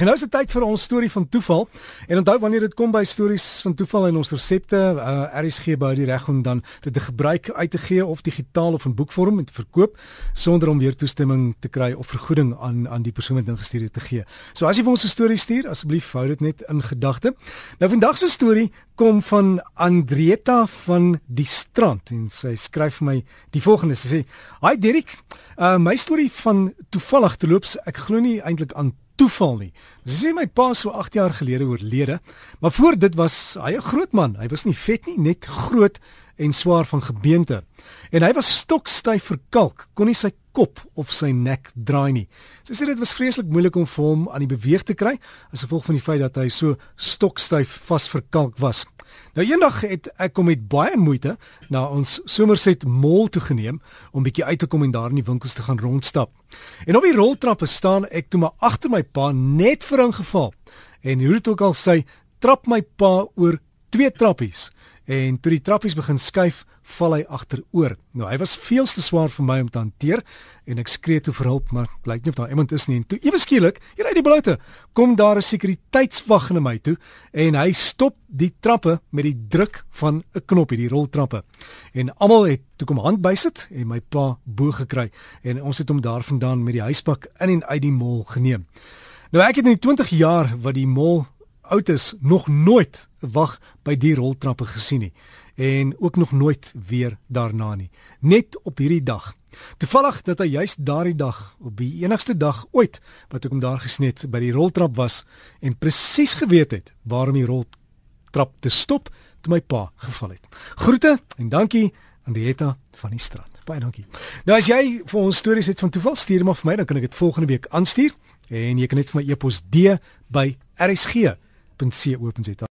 En nou is dit tyd vir ons storie van toeval. En onthou wanneer dit kom by stories van toeval in ons resepte, uh, RSG by die reg om dan dit te gebruik uit te gee of digitaal of in boekvorm en te verkoop sonder om weer toestemming te kry of vergoeding aan aan die persoon wat ingestuur het te gee. So as jy vir ons 'n storie stuur, asseblief hou dit net in gedagte. Nou vandag se storie kom van Andrieta van die Strand en sy skryf vir my die volgende. Sy sê: "Hi Dirk, uh, my storie van toevallig te loop, ek glo nie eintlik aan toeval nie. Sy sê my pa so 8 jaar gelede oorlede, maar voor dit was hy 'n groot man. Hy was nie vet nie, net groot en swaar van gebeente. En hy was stokstyf verkalk, kon nie sy kop of sy nek draai nie. Sy sê dit was vreeslik moeilik om vir hom aan die beweeg te kry as gevolg van die feit dat hy so stokstyf vasverkalk was. Nou eendag het ek kom met baie moeite na ons Somerset Mall toe geneem om bietjie uit te kom en daar in die winkels te gaan rondstap. En op die roltrappe staan ek toe maar agter my pa net vir ingeval. En hoe dit ook al sê, trap my pa oor twee trappies en toe die trappies begin skuif, val hy agteroor. Nou hy was veel te swaar vir my om te hanteer en ek skree toe vir hulp, maar blyk nie of daar iemand is nie. En toe ewe skielik, hier uit die bloute, kom daar 'n sekuriteitswag na my toe en hy stop die trappe met die druk van 'n knop hierdie roltrappe. En almal het toe kom hand bysit en my pa bo gekry en ons het hom daarvandaan met die huispak in en uit die mall geneem. Nou ek het in die 20 jaar wat die mall oud is nog nooit wag by die roltrappe gesien nie en ook nog nooit weer daarna nie. Net op hierdie dag. Toevallig dat hy juist daardie dag op die enigste dag ooit wat ek hom daar gesnet by die roltrap was en presies geweet het waarom die roltrap te stop toe my pa geval het. Groete en dankie aan die Etta van die strand. Baie dankie. Nou as jy vir ons stories het van toeval stuur maar vir my dan kan ek dit volgende week aanstuur en jy kan net vir my e-pos d by rsg.co.za